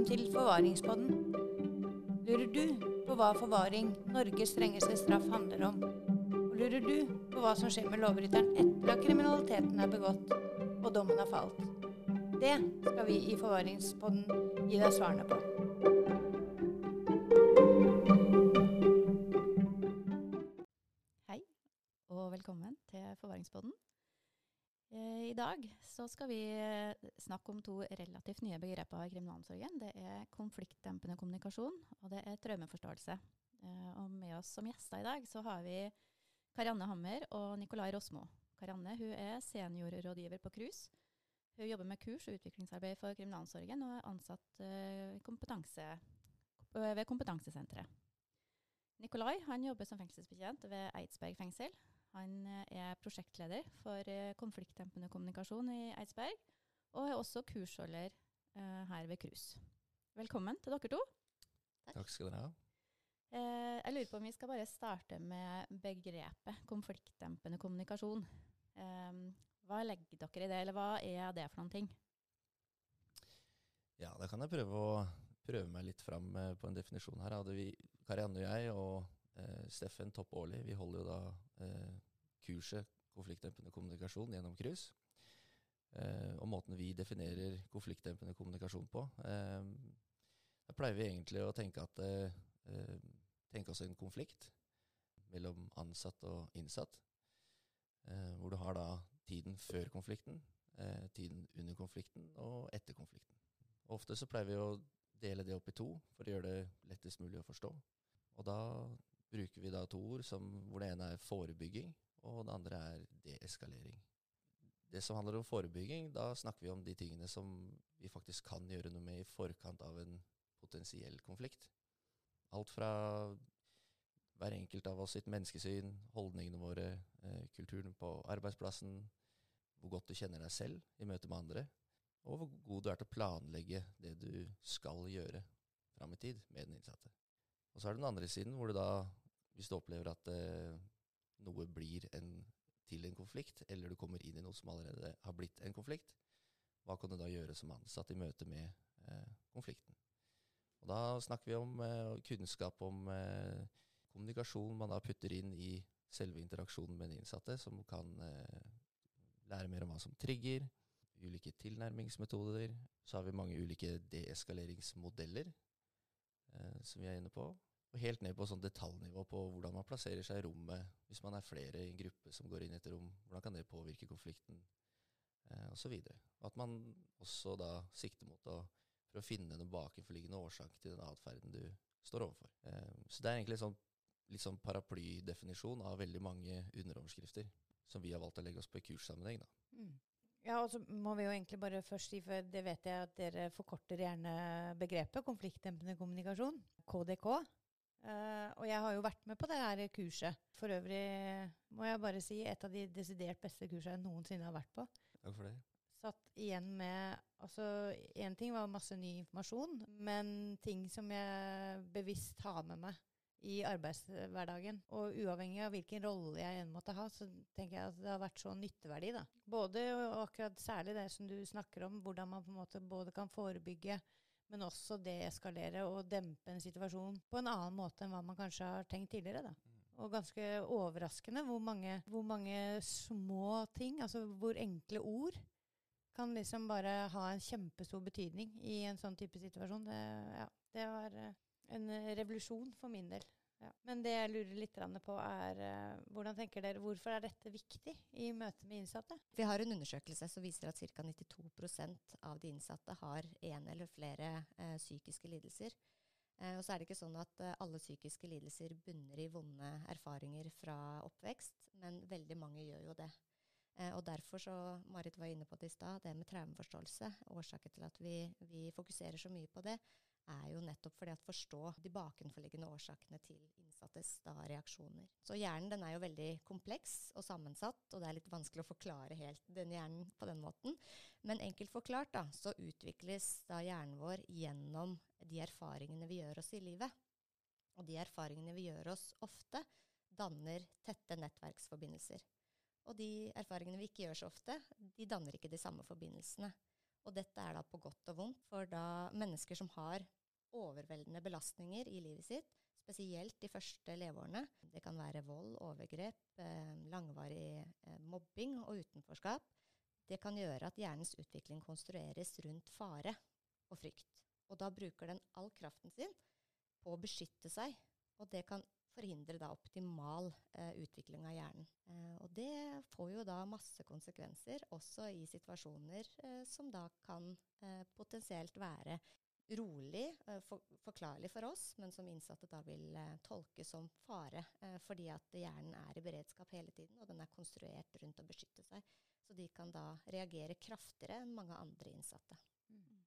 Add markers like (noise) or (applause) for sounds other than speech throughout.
Velkommen til Forvaringspodden. Lurer du på hva forvaring, Norges strengeste straff, handler om? Og lurer du på hva som skjer med lovbryteren etter at kriminaliteten er begått og dommen har falt? Det skal vi i Forvaringspodden gi deg svarene på. Hei, og velkommen til Forvaringspodden. Eh, I dag så skal vi eh, snakke om to relativt nye begreper i kriminalomsorgen. Det er konfliktdempende kommunikasjon, og det er traumeforståelse. Eh, Og med oss som gjester i dag så har vi Karianne Hammer og Nikolai Rosmo. Karianne hun er seniorrådgiver på KRUS. Hun jobber med kurs og utviklingsarbeid for kriminalomsorgen og er ansatt eh, kompetanse, ved kompetansesenteret. Nikolai han jobber som fengselsbetjent ved Eidsberg fengsel. Han eh, er prosjektleder for eh, konfliktdempende kommunikasjon i Eidsberg, og er også kursholder eh, her ved KRUS. Velkommen til dere to. Takk skal dere ha. Eh, jeg lurer på om vi skal bare starte med begrepet konfliktdempende kommunikasjon. Eh, hva legger dere i det, eller hva er det for noen ting? Ja, da kan jeg prøve å prøve meg litt fram eh, på en definisjon her. Hadde vi, Karianne og jeg og eh, Steffen Topp Aarli, vi holder jo da eh, kurset konfliktdempende kommunikasjon gjennom KRUS. Eh, og måten vi definerer konfliktdempende kommunikasjon på. Eh, da pleier vi egentlig å tenke at eh, tenke oss en konflikt mellom ansatt og innsatt. Hvor du har da tiden før konflikten, tiden under konflikten og etter konflikten. Ofte så pleier vi å dele det opp i to for å gjøre det lettest mulig å forstå. Og da bruker vi da to ord som, hvor det ene er forebygging, og det andre er deeskalering. Det som handler om forebygging, da snakker vi om de tingene som vi faktisk kan gjøre noe med i forkant av en potensiell konflikt. Alt fra hver enkelt av oss sitt menneskesyn, holdningene våre, eh, kulturen på arbeidsplassen, hvor godt du kjenner deg selv i møte med andre, og hvor god du er til å planlegge det du skal gjøre fram i tid med den innsatte. Og så er det den andre siden, hvor du da, hvis du opplever at eh, noe blir en, til en konflikt, eller du kommer inn i noe som allerede har blitt en konflikt, hva kan du da gjøre som ansatt i møte med eh, konflikten? Og da snakker vi om eh, kunnskap om eh, kommunikasjon man da putter inn i selve interaksjonen med de innsatte, som kan eh, lære mer om hva som trigger, ulike tilnærmingsmetoder. Så har vi mange ulike deeskaleringsmodeller eh, som vi er inne på. Og helt ned på sånn detaljnivå på hvordan man plasserer seg i rommet hvis man er flere i en gruppe som går inn i et rom. Hvordan kan det påvirke konflikten, eh, osv. At man også da sikter mot å for å finne den bakenforliggende årsak til den atferden du står overfor. Eh, så det er egentlig sånn, litt sånn paraplydefinisjon av veldig mange underoverskrifter som vi har valgt å legge oss på i kurssammenheng. da. Mm. Ja, og så må vi jo egentlig bare først si, for det vet jeg at dere forkorter gjerne begrepet konfliktdempende kommunikasjon, KDK. Eh, og jeg har jo vært med på det her kurset. For øvrig må jeg bare si et av de desidert beste kursene jeg noensinne har vært på. Hvorfor det. Satt igjen med Altså, én ting var masse ny informasjon, men ting som jeg bevisst har med meg i arbeidshverdagen. Og uavhengig av hvilken rolle jeg enn måtte ha, så tenker jeg at det har vært så nytteverdi. da. Både og akkurat særlig det som du snakker om, hvordan man på en måte både kan forebygge, men også deeskalere og dempe en situasjon på en annen måte enn hva man kanskje har tenkt tidligere. da. Og ganske overraskende hvor mange, hvor mange små ting, altså hvor enkle ord, kan liksom bare ha en kjempestor betydning i en sånn type situasjon. Det, ja, det var eh, en revolusjon for min del. Ja. Men det jeg lurer litt på, er eh, hvordan tenker dere, hvorfor er dette viktig i møte med innsatte? Vi har en undersøkelse som viser at ca. 92% av de innsatte har én eller flere eh, psykiske lidelser. Eh, og så er det ikke sånn at eh, alle psykiske lidelser bunner i vonde erfaringer fra oppvekst, men veldig mange gjør jo det. Eh, og derfor, så Marit var inne på det i stad, det med traumeforståelse. Årsaken til at vi, vi fokuserer så mye på det, er jo nettopp fordi at forstå de bakenforliggende årsakene til innsattes da, reaksjoner. Så hjernen den er jo veldig kompleks og sammensatt, og det er litt vanskelig å forklare helt den hjernen på den måten. Men enkelt forklart da, så utvikles da hjernen vår gjennom de erfaringene vi gjør oss i livet. Og de erfaringene vi gjør oss ofte, danner tette nettverksforbindelser. Og de erfaringene vi ikke gjør så ofte, de danner ikke de samme forbindelsene. Og dette er da på godt og vondt, for da mennesker som har overveldende belastninger i livet sitt, spesielt de første leveårene, det kan være vold, overgrep, eh, langvarig eh, mobbing og utenforskap, det kan gjøre at hjernens utvikling konstrueres rundt fare og frykt. Og da bruker den all kraften sin på å beskytte seg, og det kan forhindre da optimal eh, utvikling av hjernen. Eh, og det får jo da masse konsekvenser, også i situasjoner eh, som da kan eh, potensielt være rolig, eh, for, forklarlig for oss, men som innsatte da vil eh, tolke som fare, fordi at hjernen er i beredskap hele tiden, og den er konstruert rundt å beskytte seg. Så de kan da reagere kraftigere enn mange andre innsatte. Mm.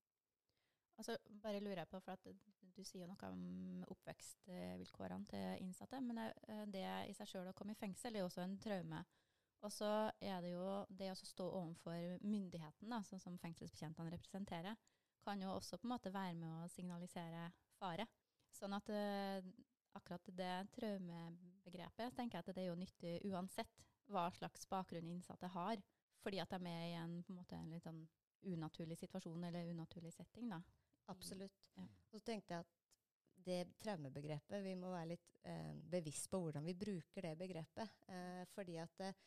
Altså, bare lurer jeg på, for at Du sier noe om oppvekstvilkårene til innsatte. Men eh, det i seg sjøl å komme i fengsel er jo også en traume. Og så er det jo det å stå overfor myndigheten, da, sånn som fengselsbetjentene representerer, kan jo også på en måte være med å signalisere fare. Sånn at uh, akkurat det traumebegrepet tenker jeg at det er jo nyttig uansett hva slags bakgrunn innsatte har fordi at de er med i en, en, måte, en litt sånn unaturlig situasjon eller unaturlig setting. da. Absolutt. Ja. Og så tenkte jeg at det traumebegrepet, vi må være litt eh, bevisst på hvordan vi bruker det begrepet. Eh, fordi at eh,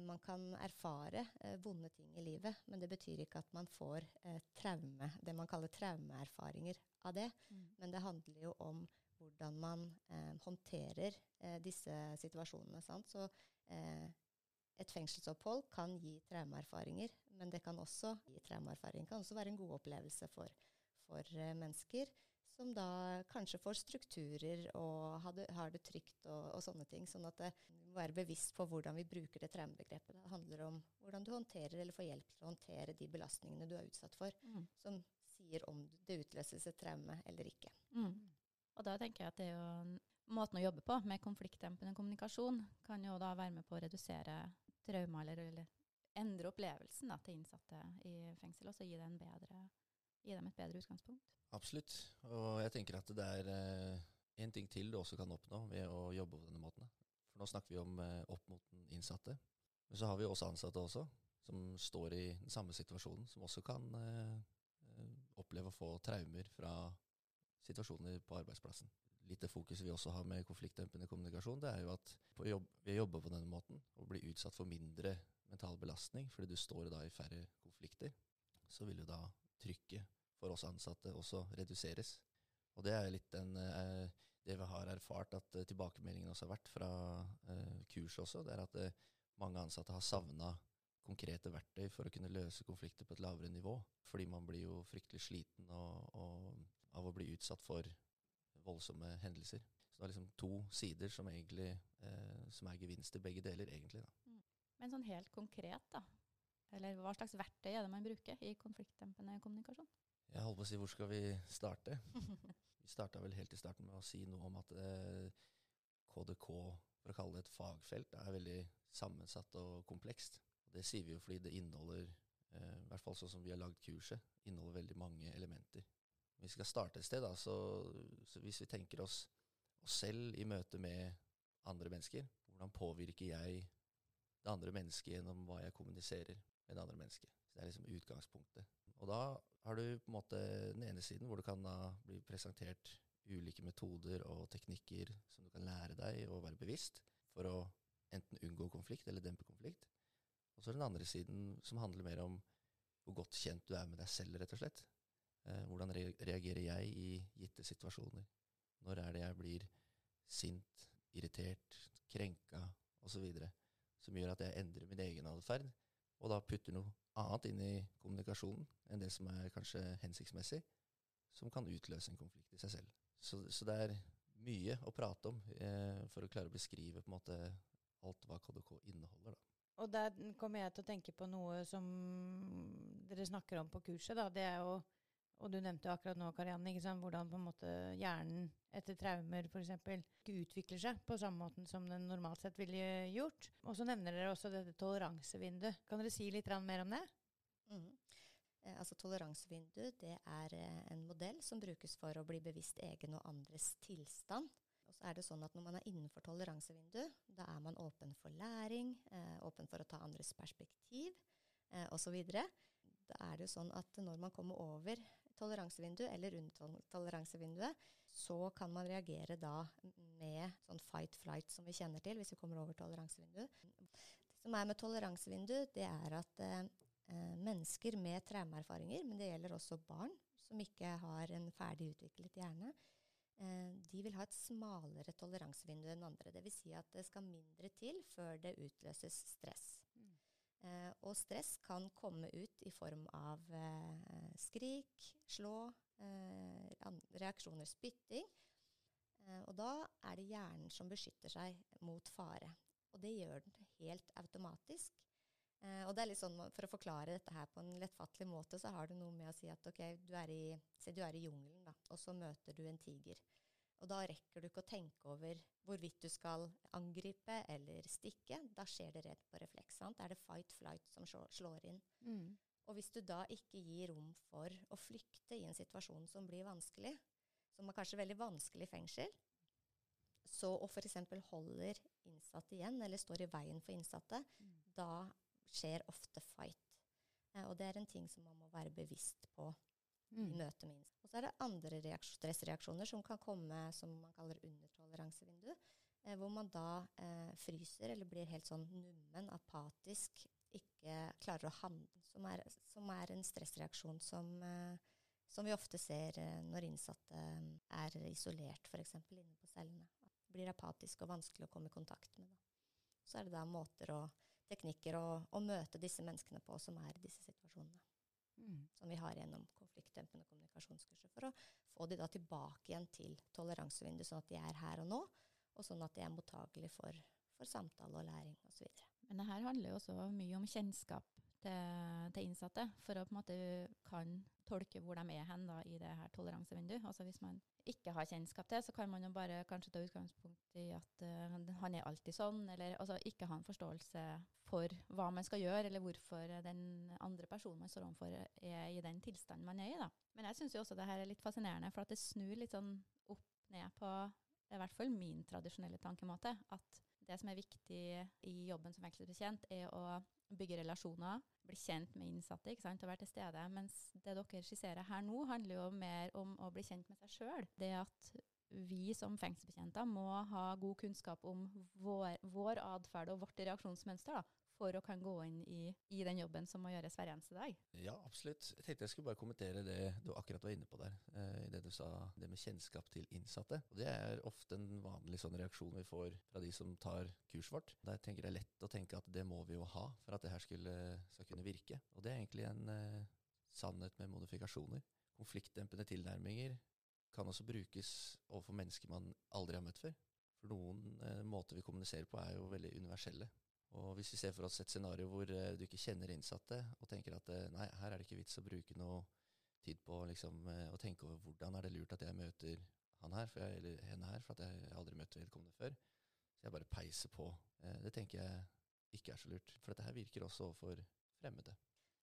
man kan erfare eh, vonde ting i livet, men det betyr ikke at man får eh, traume, det man kaller traumeerfaringer av det. Mm. Men det handler jo om hvordan man eh, håndterer disse situasjonene. Sant? Så et fengselsopphold kan gi traumeerfaringer, men det kan også gi traumeerfaring. kan også være en god opplevelse for, for uh, mennesker som da kanskje får strukturer og har det, har det trygt og, og, sånne ting. Sånn at det, være bevisst på hvordan vi bruker det traumebegrepet. Det handler om hvordan du håndterer eller får hjelp til å håndtere de belastningene du er utsatt for, mm. som sier om det utløses et traume eller ikke. Mm. Og da tenker jeg at det er jo måten å jobbe på med konfliktdempende kommunikasjon kan jo da være med på å redusere traumer eller, eller endre opplevelsen da, til innsatte i fengsel, og så gi, bedre, gi, dem et bedre utgangspunkt. Absolutt. Og jeg tenker at det er én eh, ting til du også kan oppnå ved å jobbe på denne måten. For nå snakker vi om eh, opp mot den innsatte. Men så har vi også ansatte også, som står i den samme situasjonen, som også kan eh, eh oppleve å få traumer fra situasjoner på arbeidsplassen litt det fokuset vi også har med konfliktdempende kommunikasjon, det er jo at jobb, ved å jobbe på denne måten og bli utsatt for mindre mental belastning, fordi du står da i færre konflikter, så vil jo da trykket for oss ansatte også reduseres. Og det er litt den, eh, det vi har erfart at tilbakemeldingene tilbakemeldingen også har vært fra eh, kurset også, det er at eh, mange ansatte har savna konkrete verktøy for å kunne løse konflikter på et lavere nivå. Fordi man blir jo fryktelig sliten og, og, av å bli utsatt for voldsomme hendelser. Så det er liksom to sider som, egentlig, eh, som er gevinster, begge deler, egentlig. Da. Men sånn helt konkret, da? Eller hva slags verktøy er det man bruker i konfliktdempende kommunikasjon? Jeg holder på å si hvor skal vi starte? (laughs) vi starta vel helt i starten med å si noe om at eh, KDK, for å kalle det et fagfelt, er veldig sammensatt og komplekst. Det sier vi jo fordi det inneholder, eh, i hvert fall sånn som vi har lagd kurset, inneholder veldig mange elementer vi skal starte et sted, da, så, så hvis vi tenker oss, oss, selv i møte med andre mennesker, hvordan påvirker jeg det andre mennesket gjennom hva jeg kommuniserer med det andre mennesket? Så Det er liksom utgangspunktet. Og da har du på en måte den ene siden, hvor du kan da bli presentert ulike metoder og teknikker som du kan lære deg å være bevisst for å enten unngå konflikt eller dempe konflikt. Og så er den andre siden som handler mer om hvor godt kjent du er med deg selv, rett og slett. Eh, hvordan reagerer jeg i gitte situasjoner? Når er det jeg blir sint, irritert, krenka osv. Som gjør at jeg endrer min egen atferd, og da putter noe annet inn i kommunikasjonen enn det som er kanskje hensiktsmessig, som kan utløse en konflikt i seg selv. Så, så det er mye å prate om eh, for å klare å beskrive på en måte alt hva KDK inneholder. da. Og der kommer jeg til å tenke på noe som dere snakker om på kurset. da, Det er jo og du nevnte akkurat nå, Karianne, hvordan hjernen etter traumer f.eks. ikke utvikler seg på samme måten som den normalt sett ville gjort. Og så nevner dere også dette toleransevinduet. Kan dere si litt mer om det? Mm. Eh, altså Toleransevindu det er eh, en modell som brukes for å bli bevisst egen og andres tilstand. Og så er det sånn at Når man er innenfor toleransevindu, da er man åpen for læring, eh, åpen for å ta andres perspektiv eh, osv. da er det jo sånn at når man kommer over toleransevinduet eller under toleransevinduet, så kan man reagere da med sånn fight-flight som vi kjenner til, hvis vi kommer over toleransevinduet. Det som er med toleransevindu, det er at eh, mennesker med traumeerfaringer, men det gjelder også barn som ikke har en ferdig utviklet hjerne, eh, de vil ha et smalere toleransevindu enn andre. Dvs. Si at det skal mindre til før det utløses stress. Eh, og stress kan komme ut i form av eh, skrik, slå, eh, reaksjoner, spytting. Og da er det hjernen som beskytter seg mot fare. Og det gjør den helt automatisk. Og det er litt sånn, For å forklare dette her på en lettfattelig måte, så har det noe med å si at ok, du er i, se, du i jungelen, og så møter du en tiger. Og da rekker du ikke å tenke over hvorvidt du skal angripe eller stikke. Da skjer det redd på refleks. sant? Er det fight-flight som slår inn. Mm. Og hvis du da ikke gir rom for å flykte i en situasjon som blir vanskelig, som er kanskje veldig vanskelig i fengsel, så og f.eks. holder innsatte igjen, eller står i veien for innsatte, mm. da skjer ofte fight. Eh, og det er en ting som man må være bevisst på mm. i møte med innsatte. Og så er det andre stressreaksjoner som kan komme som man kaller undertoleransevindu, eh, hvor man da eh, fryser eller blir helt sånn nummen, apatisk, ikke klarer å handle, som er, som er en stressreaksjon som, eh, som, vi ofte ser eh, når innsatte eh, er isolert, f.eks. inne på cellene. Blir apatisk og vanskelig å komme i kontakt med. Da. Så er det da måter og teknikker å, å møte disse menneskene på som er i disse situasjonene. Mm. Som vi har gjennom konfliktdempende kommunikasjonskurser. For å få de da tilbake igjen til toleransevinduet, sånn at de er her og nå, og sånn at de er mottagelige for, for samtale og læring osv. Men det her handler jo også mye om kjennskap til, til, innsatte, for å på en måte kan tolke hvor de er hen da, i det her toleransevinduet. Altså Hvis man ikke har kjennskap til, så kan man jo bare kanskje ta utgangspunkt i at uh, han er alltid sånn, eller altså ikke ha en forståelse for hva man skal gjøre, eller hvorfor den andre personen man står overfor, er i den tilstanden man er i. da. Men jeg syns jo også det her er litt fascinerende, for at det snur litt sånn opp ned på i hvert fall min tradisjonelle tankemåte. At det som er viktig i jobben som fengselsbetjent, er å bygge relasjoner, bli kjent med innsatte ikke sant, og være til stede. Mens det dere skisserer her nå, handler jo mer om å bli kjent med seg sjøl. Det at vi som fengselsbetjenter må ha god kunnskap om vår, vår atferd og vårt reaksjonsmønster. da, for å kan gå inn i, i, den jobben som må gjøres hver eneste dag? Ja, absolutt. Jeg tenkte jeg skulle bare kommentere det du akkurat var inne på der. Eh, I det du sa det med kjennskap til innsatte. Og det er ofte en vanlig sånn reaksjon vi får fra de som tar kurset vårt. Der tenker jeg lett å tenke at det må vi jo ha for at det her skulle, skal kunne virke. Og det er egentlig en eh, sannhet med modifikasjoner. Konfliktdempende tilnærminger kan også brukes overfor mennesker man aldri har møtt før. For noen eh, måter vi kommuniserer på, er jo veldig universelle. Og Hvis vi ser for oss et scenario hvor uh, du ikke kjenner innsatte, og tenker at uh, nei, her er det ikke vits å bruke noe tid på liksom, uh, å tenke over hvordan er det lurt at jeg møter han her, jeg, eller henne her, for jeg aldri møtt vedkommende før. Så jeg bare peiser på. det tenker jeg ikke er så lurt. For dette her virker også overfor fremmede.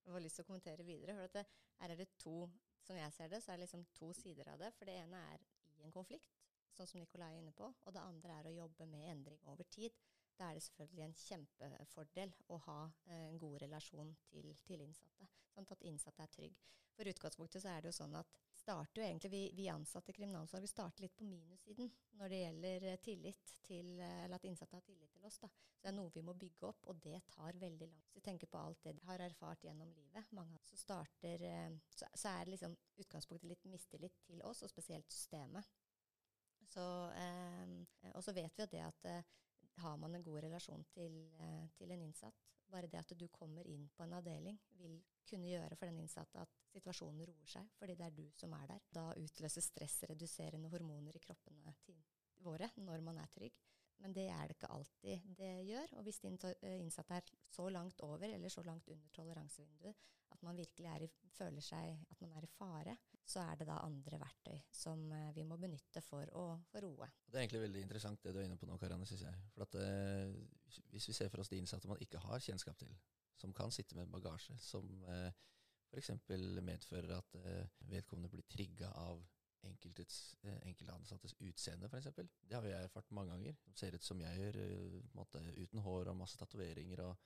Jeg har lyst til å kommentere videre. for det, Her er det to som jeg ser det, så er det liksom to sider av det. For det ene er i en konflikt, sånn som Nikolai er inne på. Og det andre er å jobbe med endring over tid da er det selvfølgelig en kjempefordel å ha eh, en god relasjon til, til innsatte. Sånn at innsatte er trygg. For utgangspunktet så er det jo sånn at starter jo egentlig, vi, vi ansatte i kriminalomsorgen starter litt på minussiden når det gjelder eh, tillit til, eh, eller at innsatte har tillit til oss. da. Så det er noe vi må bygge opp, og det tar veldig lang tid. Hvis vi tenker på alt det de har erfart gjennom livet. Mange så starter, så, så er liksom utgangspunktet litt mistillit til oss, og spesielt systemet. Så, eh, og så vet vi jo det at eh, har man en god relasjon til, eh, til, en innsatt. Bare det at du kommer inn på en avdeling, vil kunne gjøre for den innsatte at situasjonen roer seg, fordi det er du som er der. Da utløses stressreduserende hormoner i kroppene våre når man er trygg. Men det er det ikke alltid det gjør. Og hvis din eh, innsatte er så langt over eller så langt under toleransevinduet at man virkelig i, føler seg at man er i fare, så er det da andre verktøy som eh, vi må benytte for å få roe. Det er egentlig veldig interessant det du er inne på nå, Karianne, syns jeg. For at, eh, hvis vi ser for oss de innsatte man ikke har kjennskap til, som kan sitte med bagasje, som eh, f.eks. medfører at eh, vedkommende blir trigga av enkeltes, enkelte enkeltansattes utseende, f.eks. Det har jeg erfart mange ganger. De ser ut som jeg gjør, eh, måte, uten hår og masse tatoveringer. og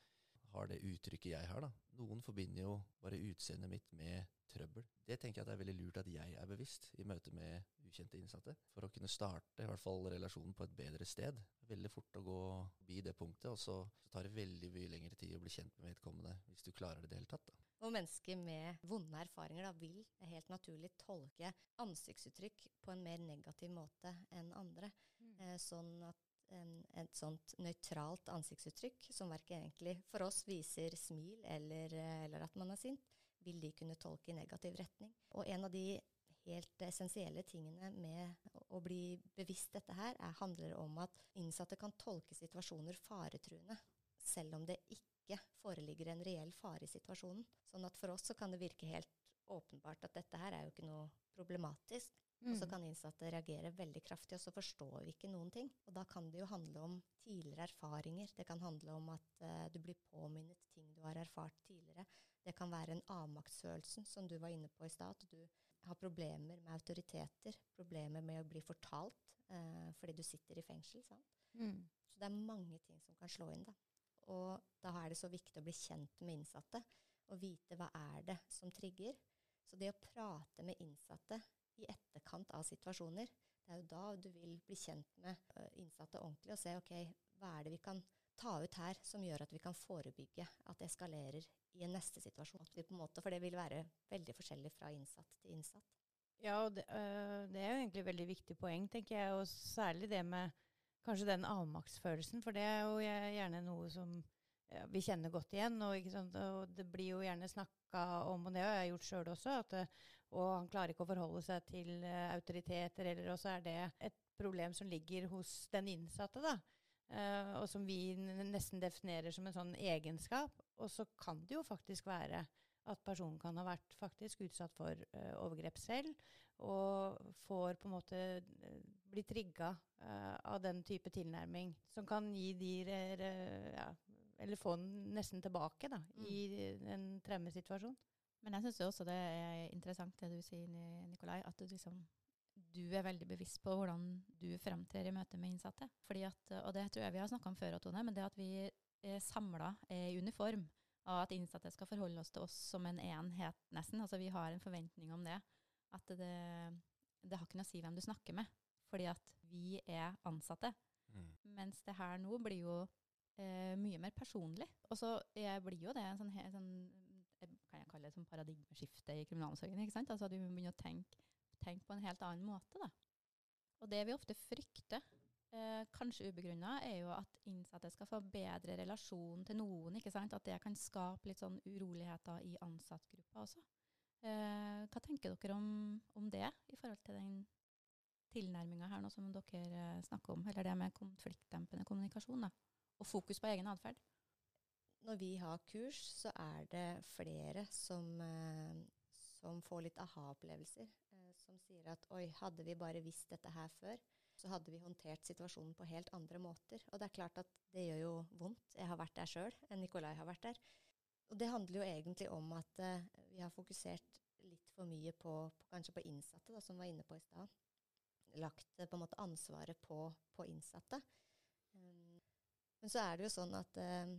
har det uttrykket jeg har. da. Noen forbinder jo bare utseendet mitt med trøbbel. Det tenker jeg at det er veldig lurt at jeg er bevisst i møte med ukjente innsatte, for å kunne starte i hvert fall relasjonen på et bedre sted. Veldig fort å gå forbi det punktet, og så, så tar det veldig mye lengre tid å bli kjent med vedkommende hvis du klarer det i det hele tatt. da. Og mennesker med vonde erfaringer da, vil helt naturlig tolke ansiktsuttrykk på en mer negativ måte enn andre. Mm. Eh, sånn at en, et sånt nøytralt ansiktsuttrykk, som verken egentlig for oss viser smil eller, eller at man er sint, vil de kunne tolke i negativ retning. Og en av de helt essensielle tingene med å bli bevisst dette her, er, handler om at innsatte kan tolke situasjoner faretruende, selv om det ikke foreligger en reell fare i situasjonen. Sånn at for oss så kan det virke helt åpenbart at dette her er jo ikke noe problematisk. Og så Mm. kan innsatte reagere veldig kraftig, og så forstår vi ikke noen ting. Og da kan det jo handle om tidligere erfaringer. Det kan handle om at uh, du blir påminnet ting du har erfart tidligere. Det kan være en avmaktsfølelse, som du var inne på i stad. At du har problemer med autoriteter. Problemer med å bli fortalt uh, fordi du sitter i fengsel. Mm. Så det er mange ting som kan slå inn. da. Og da er det så viktig å bli kjent med innsatte og vite hva er det som trigger. Så det å prate med innsatte i etterkant av situasjoner, det er jo da du vil bli kjent med ø, innsatte ordentlig og se ok, hva er det vi kan ta ut her som gjør at vi kan forebygge at det eskalerer i en neste situasjon. Måte, for det vil være veldig forskjellig fra innsatt til innsatt. Ja, og det, øh, det er jo egentlig et veldig viktig poeng, tenker jeg. Og særlig det med kanskje den avmaktsfølelsen. For det er jo gjerne noe som ja, vi kjenner godt igjen. Og, og det blir jo gjerne snakka om, og det har jeg gjort sjøl også, at øh, og han klarer ikke å forholde seg til øh, autoriteter, eller også er det et problem som ligger hos den innsatte, da. Eh, og som vi nesten definerer som en sånn egenskap. Og så kan det jo faktisk være at personen kan ha vært faktisk utsatt for uh, overgrep selv, og får på en måte uh, bli trigga uh, av den type tilnærming, som kan gi de ja, Eller få den nesten tilbake da, Mm. i en traummesituasjon. Men jeg syns også det er interessant det du sier, Nikolai, at du liksom du er veldig bevisst på hvordan du fremtrer i møte med innsatte. Fordi at, og det tror jeg vi har snakka om før, Tone, men det at vi er samla i uniform, og at innsatte skal forholde oss til oss som en enhet, nesten. Altså vi har en forventning om det. At det, det har ikke noe å si hvem du snakker med, fordi at vi er ansatte. Mens det her nå blir jo eh, mye mer personlig. Og så blir jo det en sånn, en sånn jeg kalle det paradigmeskifte i kriminalomsorgen. ikke sant? Altså at vi må begynne å tenke, tenke på en helt annen måte. da. Og det vi ofte frykter, eh, kanskje ubegrunna, er jo at innsatte skal få bedre relasjon til noen. ikke sant? At det kan skape litt sånn uroligheter i ansattgruppa også. Eh, hva tenker dere om, om det i forhold til den tilnærminga her nå som dere eh, snakker om? Eller det med konfliktdempende kommunikasjon da, og fokus på egen atferd? Når vi har kurs, så er det flere som, eh, som får litt aha-opplevelser. Eh, som sier at oi, hadde vi bare visst dette her før, så hadde vi håndtert situasjonen på helt andre måter. Og det er klart at det gjør jo vondt. Jeg har vært der sjøl. Nikolai har vært der. Og det handler jo egentlig om at eh, vi har fokusert litt for mye på, på kanskje på innsatte, da, som var inne på i stad. Lagt på en måte ansvaret på, på innsatte. Um, men så er det jo sånn at eh,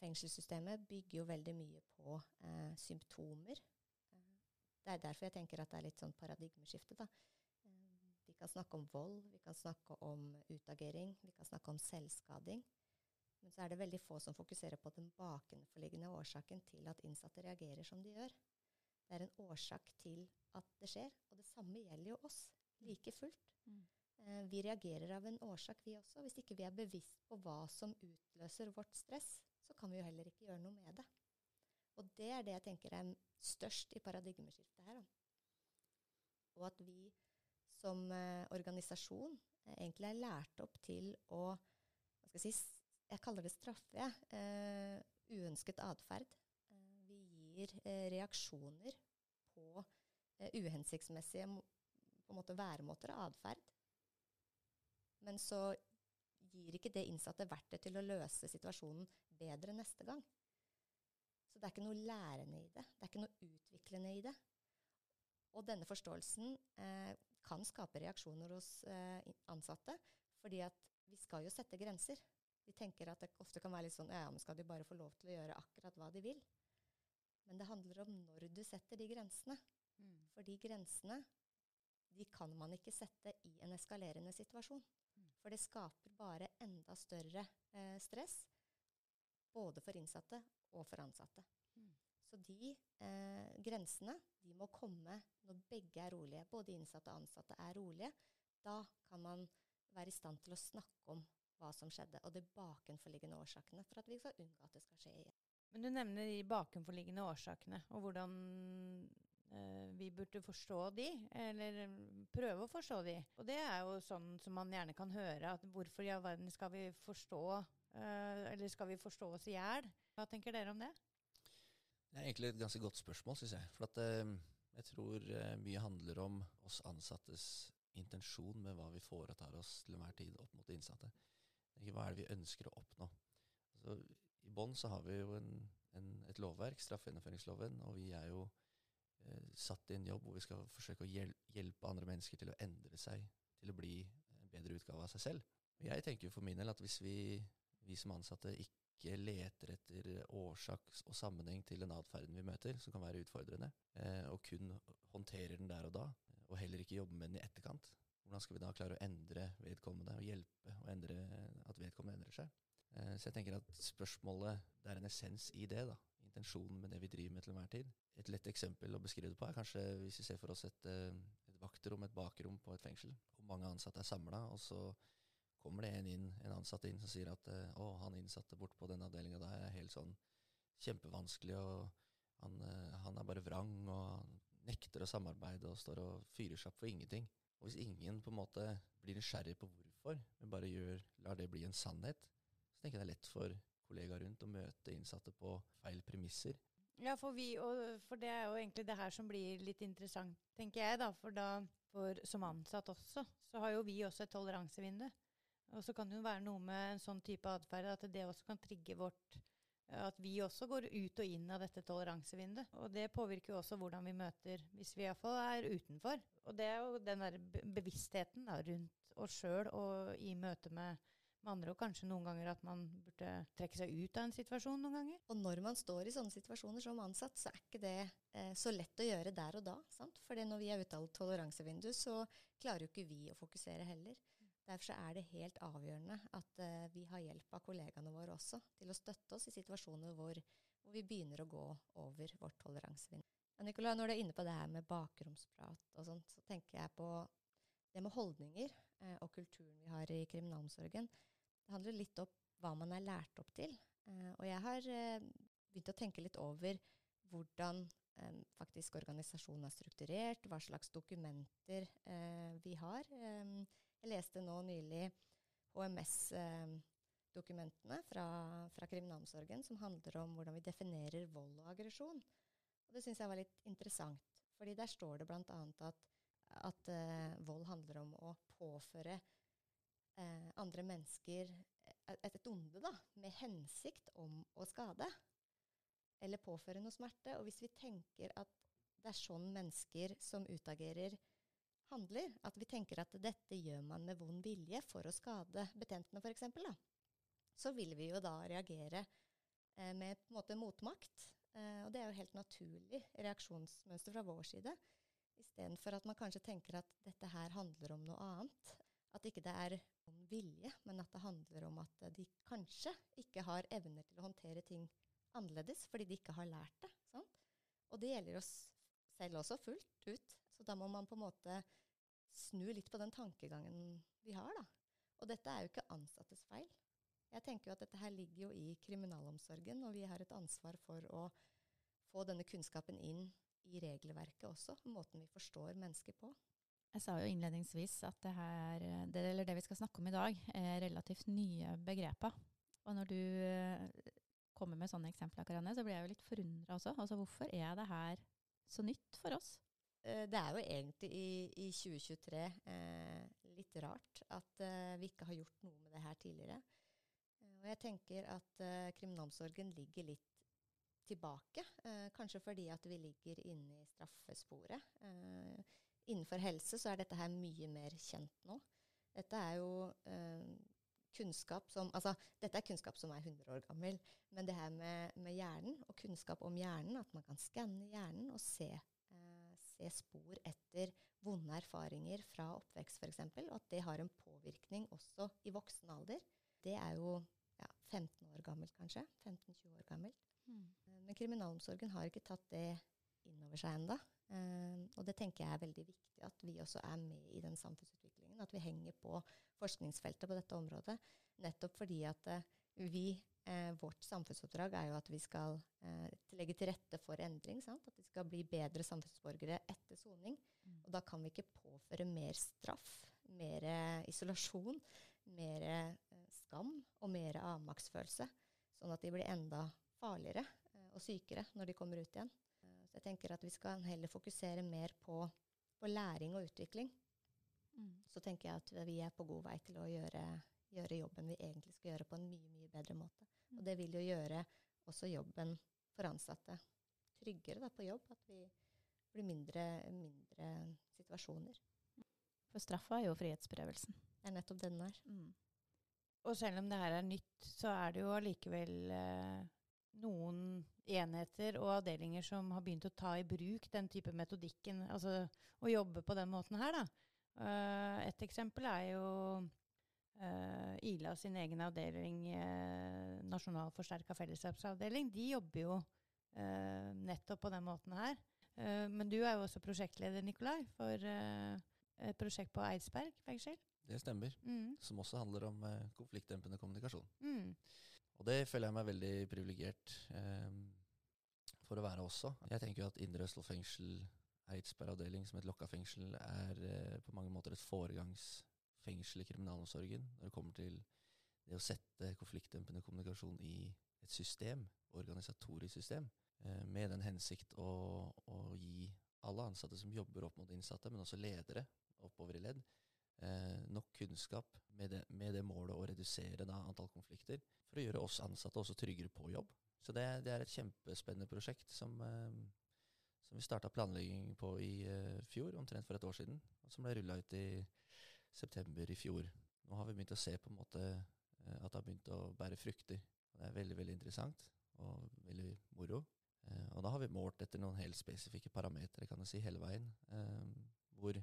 fengselssystemet bygger jo veldig mye på eh, symptomer. Eh, det er derfor jeg tenker at det er litt sånn paradigmeskifte. da. Eh, vi kan snakke om vold, vi kan snakke om utagering, vi kan snakke om selvskading. Men så er det veldig få som fokuserer på den bakenforliggende årsaken til at innsatte reagerer som de gjør. Det er en årsak til at det skjer, og det samme gjelder jo oss, like fullt. Mm. Eh, vi reagerer av en årsak, vi også. Hvis ikke vi er bevisst på hva som utløser vårt stress, så kan vi jo heller ikke gjøre noe med det. Og det er det jeg tenker er størst i paradigmeskiftet her. Og at vi som eh, organisasjon eh, egentlig er lært opp til å hva skal jeg, si, jeg kaller det straffe. Eh, uønsket atferd. Eh, vi gir eh, reaksjoner på eh, uhensiktsmessige på en måte væremåter og atferd. Men så gir ikke det innsatte verktøy til å løse situasjonen bedre neste gang. Så det er ikke noe lærende i det. Det er ikke noe utviklende i det. Og denne forståelsen eh, kan skape reaksjoner hos eh, ansatte, fordi at vi skal jo sette grenser. Vi tenker at det ofte kan være litt sånn ja, men skal de bare få lov til å gjøre akkurat hva de vil? Men det handler om når du setter de grensene. Mm. For de grensene de kan man ikke sette i en eskalerende situasjon. For det skaper bare enda større eh, stress, både for innsatte og for ansatte. Mm. Så de eh, grensene de må komme når begge er rolige. Både innsatte og ansatte er rolige. Da kan man være i stand til å snakke om hva som skjedde, og de bakenforliggende årsakene, for at vi skal unngå at det skal skje igjen. Men du nevner de bakenforliggende årsakene, og hvordan vi burde forstå de, eller mm, prøve å forstå de. Og det er jo sånn som man gjerne kan høre, at hvorfor i all verden skal vi forstå, eh, eller skal vi forstå oss i hjel? Hva tenker dere om det? Det er egentlig et ganske godt spørsmål, syns jeg. For at, eh, jeg tror eh, mye handler om oss ansattes intensjon med hva vi foretar oss til enhver tid opp mot de innsatte. Hva er det vi ønsker å oppnå? Altså, I bånn så har vi jo en, en, et lovverk, straffegjennomføringsloven, og vi er jo eh, satt i en jobb hvor vi skal forsøke å hjel hjelpe andre mennesker til å endre seg, til å bli en bedre utgave av seg selv. Jeg tenker jo for min del at hvis vi, vi som ansatte ikke leter etter årsak og sammenheng til den atferden vi møter, som kan være utfordrende, eh, og kun håndterer den der og da, og heller ikke jobber med den i etterkant, hvordan skal vi da klare å endre vedkommende og hjelpe og endre at vedkommende endrer seg? Eh, så jeg tenker at spørsmålet, det er en essens i det. da, Intensjonen med det vi driver med til enhver tid. Et lett eksempel å beskrive det på er kanskje hvis vi ser for oss et, eh, et vaktrom, et bakrom på et fengsel, hvor mange ansatte er samla, og så kommer det en, inn, en ansatt inn som sier at eh, å, han innsatte bort på den avdelinga der er helt sånn kjempevanskelig, og han, han er bare vrang, og nekter å samarbeide og står og fyrer seg opp for ingenting. Og hvis ingen på en måte blir nysgjerrig på hvorfor, men bare gjør, lar det bli en sannhet, så tenker jeg det er lett for kollegaer rundt og møte innsatte på feil premisser. Ja, for, vi, for det er jo egentlig det her som blir litt interessant, tenker jeg. da, For, da, for som ansatt også, så har jo vi også et toleransevindu. Og så kan det jo være noe med en sånn type atferd at det også kan trigge vårt at vi også går ut og inn av dette toleransevinduet. Og det påvirker jo også hvordan vi møter, hvis vi iallfall er utenfor. Og det er jo den der bevisstheten da, rundt oss sjøl og i møte med, med, andre, og kanskje noen ganger at man burde trekke seg ut av en situasjon noen ganger. Og når man står i sånne situasjoner som ansatt, så er ikke det eh, så lett å gjøre der og da. sant? For når vi er ute av toleransevinduet, så klarer jo ikke vi å fokusere heller. Derfor er det helt avgjørende at eh, vi har hjelp av kollegaene våre også til å støtte oss i situasjoner hvor, hvor vi begynner å gå over vårt toleransevindu. Nicolai, når du er inne på det her med bakromsprat og sånt, så tenker jeg på det med holdninger og kulturen vi har i kriminalomsorgen. Det handler litt om hva man er lært opp til. Uh, og jeg har begynt å tenke litt over hvordan faktisk organisasjonen er strukturert, hva slags dokumenter vi har. Jeg leste nå nylig HMS-dokumentene fra, fra, kriminalomsorgen som handler om hvordan vi definerer vold og aggresjon. Og det syns jeg var litt interessant. fordi der står det bl.a. at, at eh, vold handler om å påføre eh, andre mennesker et, et onde da, med hensikt om å skade. Eller påføre noe smerte. Og hvis vi tenker at det er sånn mennesker som utagerer handler. At vi tenker at dette gjør man med vond vilje for å skade betjentene, f.eks. Så vil vi jo da reagere eh, med på en måte motmakt. Eh, og det er jo helt naturlig reaksjonsmønster fra vår side. Istedenfor at man kanskje tenker at dette her handler om noe annet. At ikke det er om vilje, men at det handler om at de kanskje ikke har evner til å håndtere ting annerledes fordi de ikke har lært det. Sant? Og det gjelder oss selv også fullt ut. Så da må man på en måte snu litt på den tankegangen vi har, da. Og dette er jo ikke ansattes feil. Jeg tenker jo at dette her ligger jo i kriminalomsorgen, og vi har et ansvar for å få denne kunnskapen inn i regelverket også, måten vi forstår mennesker på. Jeg sa jo innledningsvis at det, her, det, det vi skal snakke om i dag, er relativt nye begreper. Og når du eh, kommer med sånne eksempler, Karianne, så blir jeg jo litt forundra også. Altså, hvorfor er det her så nytt for oss? Eh, det er jo egentlig i, i 2023 eh, litt rart at eh, vi ikke har gjort noe med det her tidligere. Eh, og jeg tenker at eh, kriminalomsorgen ligger litt tilbake. Eh, kanskje fordi at vi ligger inne i straffesporet. innenfor helse så er dette her mye mer kjent nå. Dette er jo kunnskap som Altså, dette er kunnskap som er 100 år gammel, men det her med, med hjernen og kunnskap om hjernen, at man kan skanne hjernen og se, eh, se spor etter vonde erfaringer fra oppvekst f.eks., og at det har en påvirkning også i voksen alder, det er jo ja, 15 år gammelt, kanskje. 15-20 år gammelt. Mm. Men kriminalomsorgen har ikke tatt det inn over seg ennå. og det tenker jeg er veldig viktig, at vi også er med i den samfunnsutviklingen. At vi henger på forskningsfeltet på dette området. Nettopp fordi at eh, vi, eh, vårt samfunnsoppdrag er jo at vi skal eh, legge til rette for endring. Sant? At vi skal bli bedre samfunnsborgere etter soning. Mm. Og da kan vi ikke påføre mer straff, mer isolasjon, mer skam og mer avmaktsfølelse. Sånn at de blir enda farligere eh, og sykere når de kommer ut igjen. Eh, så jeg tenker at vi skal heller fokusere mer på, på læring og utvikling. Mm. Så tenker jeg at vi er på god vei til å gjøre, gjøre jobben vi egentlig skal gjøre, på en mye, mye bedre måte. Og det vil jo gjøre også jobben for ansatte tryggere da, på jobb. At vi blir mindre, mindre situasjoner. For straffa er jo frihetsberøvelsen. Det er nettopp det den er. Mm. Og selv om det her er nytt, så er det jo allikevel eh, noen enheter og avdelinger som har begynt å ta i bruk den type metodikken, altså å jobbe på den måten her, da. Eh, et eksempel er jo eh, Ila sin egen avdeling, uh, Nasjonal forsterka fellesskapsavdeling. De jobber jo eh, nettopp på den måten her. Eh, men du er jo også prosjektleder, Nikolai, for eh, et prosjekt på Eidsberg fengsel. Det stemmer. Mm. Som også handler om eh, konfliktdempende kommunikasjon. Mm. Og det føler jeg meg veldig privilegert eh, for å være også. Jeg tenker jo at Indre Østfold fengsel, Eidsberg avdeling som et lokka fengsel, er eh, på mange måter et foregangsfengsel i kriminalomsorgen når det kommer til det å sette konfliktdempende kommunikasjon i et system, organisatorisk system, eh, med den hensikt å, å gi alle ansatte som jobber opp mot innsatte, men også ledere oppover i ledd, eh, nok kunnskap med det, med det målet å redusere da, antall konflikter, for å gjøre oss ansatte også tryggere på jobb. Så det, det er et kjempespennende prosjekt som, eh, som vi starta planlegging på i eh, fjor, omtrent for et år siden, og som ble rulla ut i september i fjor. Nå har vi begynt å se på en måte eh, at det har begynt å bære frukter. Det er veldig, veldig interessant og veldig moro. Eh, og da har vi målt etter noen helt spesifikke parametere, kan jeg si, hele veien. Eh, hvor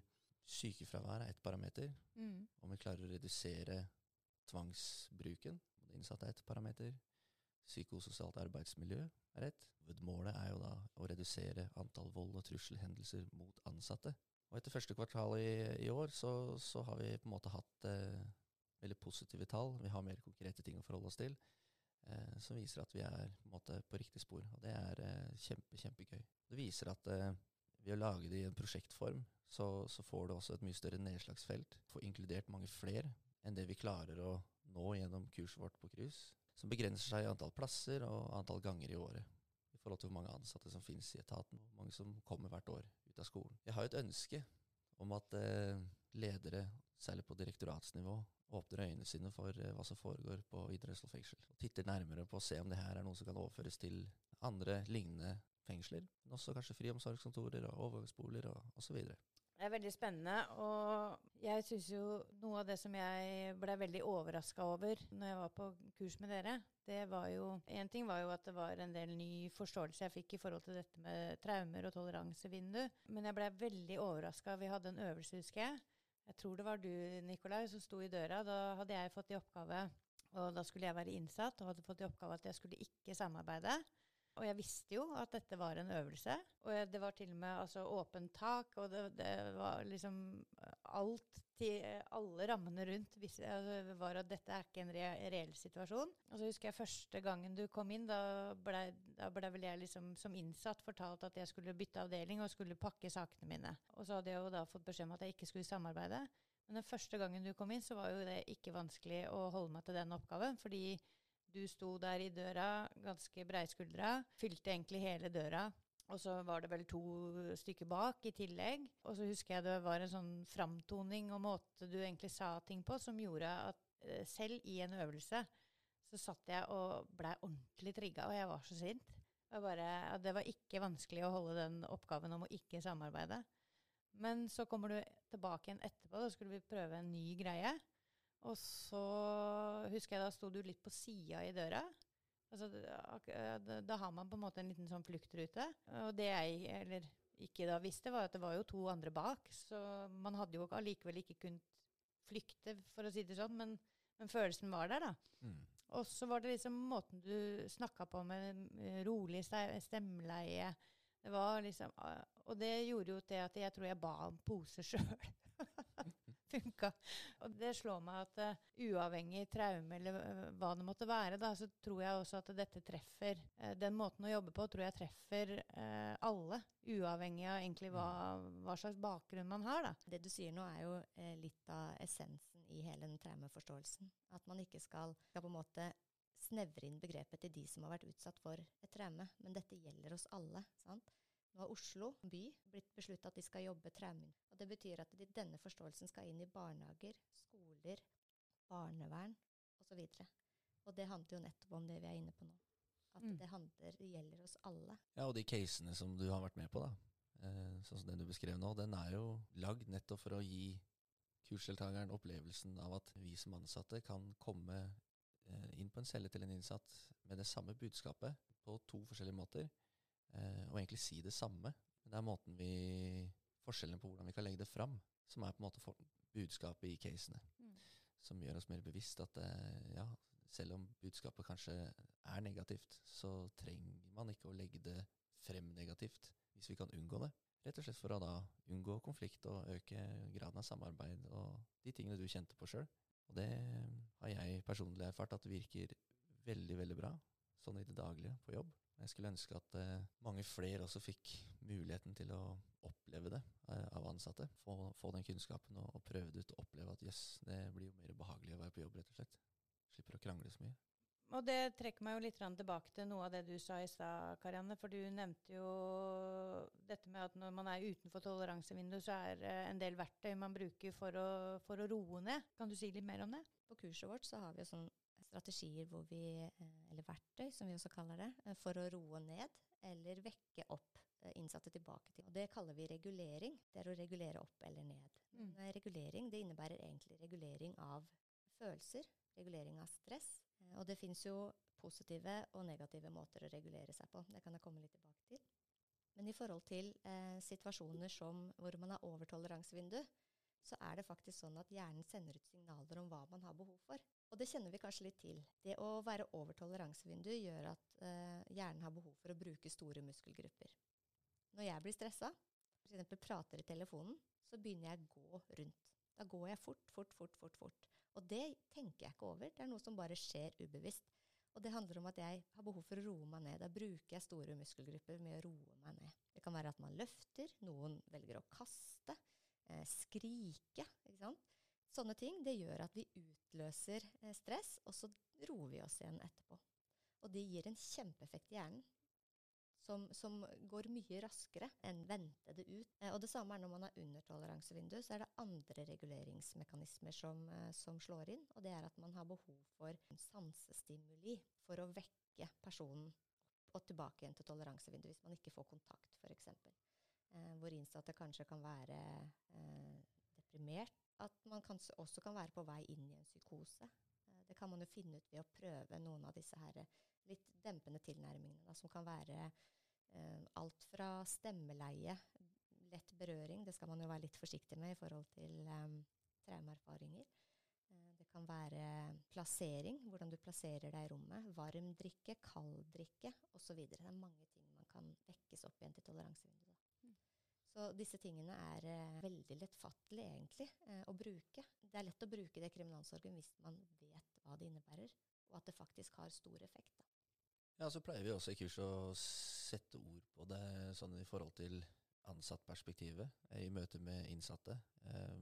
sykefravær er ett parameter. Mm. Om vi klarer å redusere tvangsbruken. Det innsatte er ett parameter. Psykososialt arbeidsmiljø er ett. Hovedmålet er jo da å redusere antall vold- og trusselhendelser mot ansatte. Og etter første kvartal i, i år så, så har vi på en måte hatt eh, veldig positive tall. Vi har mer konkrete ting å forholde oss til. Eh, som viser at vi er på, måte, på riktig spor. Og det er eh, kjempe, kjempegøy. Det viser at eh, ved å lage det i en prosjektform, så, så får du også et mye større nedslagsfelt. Får inkludert mange flere enn det vi klarer å nå gjennom kurset vårt på cruise. Som begrenser seg i antall plasser og antall ganger i året. I forhold til hvor mange ansatte som finnes i etaten. Hvor mange som kommer hvert år ut av skolen. Jeg har jo et ønske om at eh, ledere, særlig på direktoratsnivå, åpner øynene sine for eh, hva som foregår på Østfold fengsel. Og titter nærmere på å se om det her er noe som kan overføres til andre lignende fengsler. Men også kanskje friomsorgskontorer og overgangsboliger og osv. Det er veldig spennende, og jeg syns jo noe av det som jeg ble veldig overraska over når jeg var på kurs med dere, det var jo En ting var jo at det var en del ny forståelse jeg fikk i forhold til dette med traumer og toleransevindu, men jeg ble veldig overraska. Vi hadde en øvelse, husker jeg. Jeg tror det var du, Nikolai, som sto i døra. Da hadde jeg fått i oppgave og da skulle jeg være innsatt og hadde fått i oppgave at jeg skulle ikke samarbeide. Og jeg visste jo at dette var en øvelse. Og det var til og med altså, åpent tak, og det, det var liksom alt til Alle rammene rundt visste, altså, var at dette er ikke en re reell situasjon. Og så husker jeg første gangen du kom inn, da blei ble vel jeg liksom som innsatt fortalt at jeg skulle bytte avdeling og skulle pakke sakene mine. Og så hadde jeg jo da fått beskjed om at jeg ikke skulle samarbeide. Men den første gangen du kom inn, så var jo det ikke vanskelig å holde meg til den oppgaven, fordi du sto der i døra, ganske breiskuldra, fylte egentlig hele døra. Og så var det vel to stykker bak i tillegg. Og så husker jeg det var en sånn framtoning og måte du egentlig sa ting på, som gjorde at eh, selv i en øvelse så satt jeg og blei ordentlig trigga, og jeg var så sint. Bare, det var ikke vanskelig å holde den oppgaven om å ikke samarbeide. Men så kommer du tilbake igjen etterpå, da skulle vi prøve en ny greie. Og så husker jeg da sto du litt på sida i døra. Altså, da, da, har man på en måte en liten sånn fluktrute. Og det jeg eller ikke da visste, var at det var jo to andre bak. Så man hadde jo allikevel ikke kunnet flykte, for å si det sånn. Men, men følelsen var der, da. Mm. Og så var det liksom måten du snakka på med rolig stemmeleie. Det var liksom, og det gjorde jo til at jeg tror jeg ba om pose (laughs) sjøl. Funka. Og det slår meg at uh, uavhengig traume eller uh, hva det måtte være, da, så tror jeg også at dette treffer uh, Den måten å jobbe på tror jeg treffer alle, uavhengig av egentlig hva, hva, slags bakgrunn man har. Da. Det du sier nå, er jo litt av essensen i hele den traumeforståelsen. At man ikke skal, skal på en måte snevre inn begrepet til de som har vært utsatt for et traume. Men dette gjelder oss alle. sant? Nå har Oslo by blitt beslutta at de skal jobbe traume. Og Det betyr at de, denne forståelsen skal inn i barnehager, skoler, barnevern osv. Og, så og det handler jo nettopp om det vi er inne på nå. At mm. det, handler, det gjelder oss alle. Ja, og de casene som du har vært med på, da, eh, sånn som den du beskrev nå, den er jo lagd nettopp for å gi kursdeltakeren opplevelsen av at vi som ansatte kan komme eh, inn på en celle til en innsatt med det samme budskapet på to forskjellige måter og egentlig si det samme. Det er måten vi Forskjellen på hvordan vi kan legge det fram, som er på en måte for, budskapet i casene. Mm. Som gjør oss mer bevisst at eh, ja, selv om budskapet kanskje er negativt, så trenger man ikke å legge det frem negativt hvis vi kan unngå det. Rett og slett for å da unngå konflikt og øke graden av samarbeid og de tingene du kjente på sjøl. Og det har jeg personlig erfart at virker veldig, veldig bra sånn i det daglige på jobb. Jeg skulle ønske at uh, mange flere også fikk muligheten til å oppleve det uh, av ansatte. Få, få, den kunnskapen og, og prøve det ut og oppleve at jøss, yes, det blir jo mer behagelig å være på jobb, rett og slett. Slipper å krangle så mye. Og det trekker meg jo litt tilbake til noe av det du sa i stad, Karianne. For du nevnte jo dette med at når man er utenfor toleransevinduet, så er det en del verktøy man bruker for å, for å roe ned. Kan du si litt mer om det? På kurset vårt så har vi sånn strategier hvor vi, eh, eller verktøy som vi også kaller det, eh, for å roe ned eller vekke opp eh, innsatte tilbake til. Og Det kaller vi regulering. Det er å regulere opp eller ned. Mm. Regulering det innebærer egentlig regulering av følelser, regulering av stress. Og det fins jo positive og negative måter å regulere seg på. Det kan jeg komme litt tilbake til. Men i forhold til eh, situasjoner som, hvor man har overtoleransevindu, så er det faktisk sånn at hjernen sender ut signaler om hva man har behov for. Og det kjenner vi kanskje litt til. Det å være over toleransevinduet gjør at eh, hjernen har behov for å bruke store muskelgrupper. Når jeg blir stressa, f.eks. prater i telefonen, så begynner jeg å gå rundt. Da går jeg fort, fort, fort, fort. fort. Og det tenker jeg ikke over. Det er noe som bare skjer ubevisst. Og det handler om at jeg har behov for å roe meg ned. Da bruker jeg store muskelgrupper med å roe meg ned. Det kan være at man løfter, noen velger å kaste, eh, skrike. ikke sant? Sånne ting det gjør at vi utløser eh, stress, og så roer vi oss igjen etterpå. Og det gir en kjempeeffekt i hjernen som, som, går mye raskere enn ventede ut. Eh, og det samme er når man har undertoleransevindu, så er det andre reguleringsmekanismer som, eh, som, slår inn. Og det er at man har behov for sansestimuli for å vekke personen opp og tilbake igjen til toleransevinduet hvis man ikke får kontakt, f.eks. Eh, hvor innsatte kanskje kan være eh, deprimert at man kanskje også kan være på vei inn i en psykose. Eh, det kan man jo finne ut ved å prøve noen av disse her eh, litt dempende tilnærmingene, da, som kan være eh, alt fra stemmeleie, lett berøring, det skal man jo være litt forsiktig med i forhold til eh, traumeerfaringer. Eh, det kan være plassering, hvordan du plasserer deg i rommet. Varm drikke, kald drikke osv. Det er mange ting man kan vekkes opp igjen til toleransevinduet. Så disse tingene er eh, veldig lettfattelig egentlig eh, å bruke. Det er lett å bruke det i kriminalomsorgen hvis man vet hva det innebærer, og at det faktisk har stor effekt. Da. Ja, Så pleier vi også i kurset å sette ord på det sånn i forhold til ansattperspektivet eh, i møte med innsatte. Eh,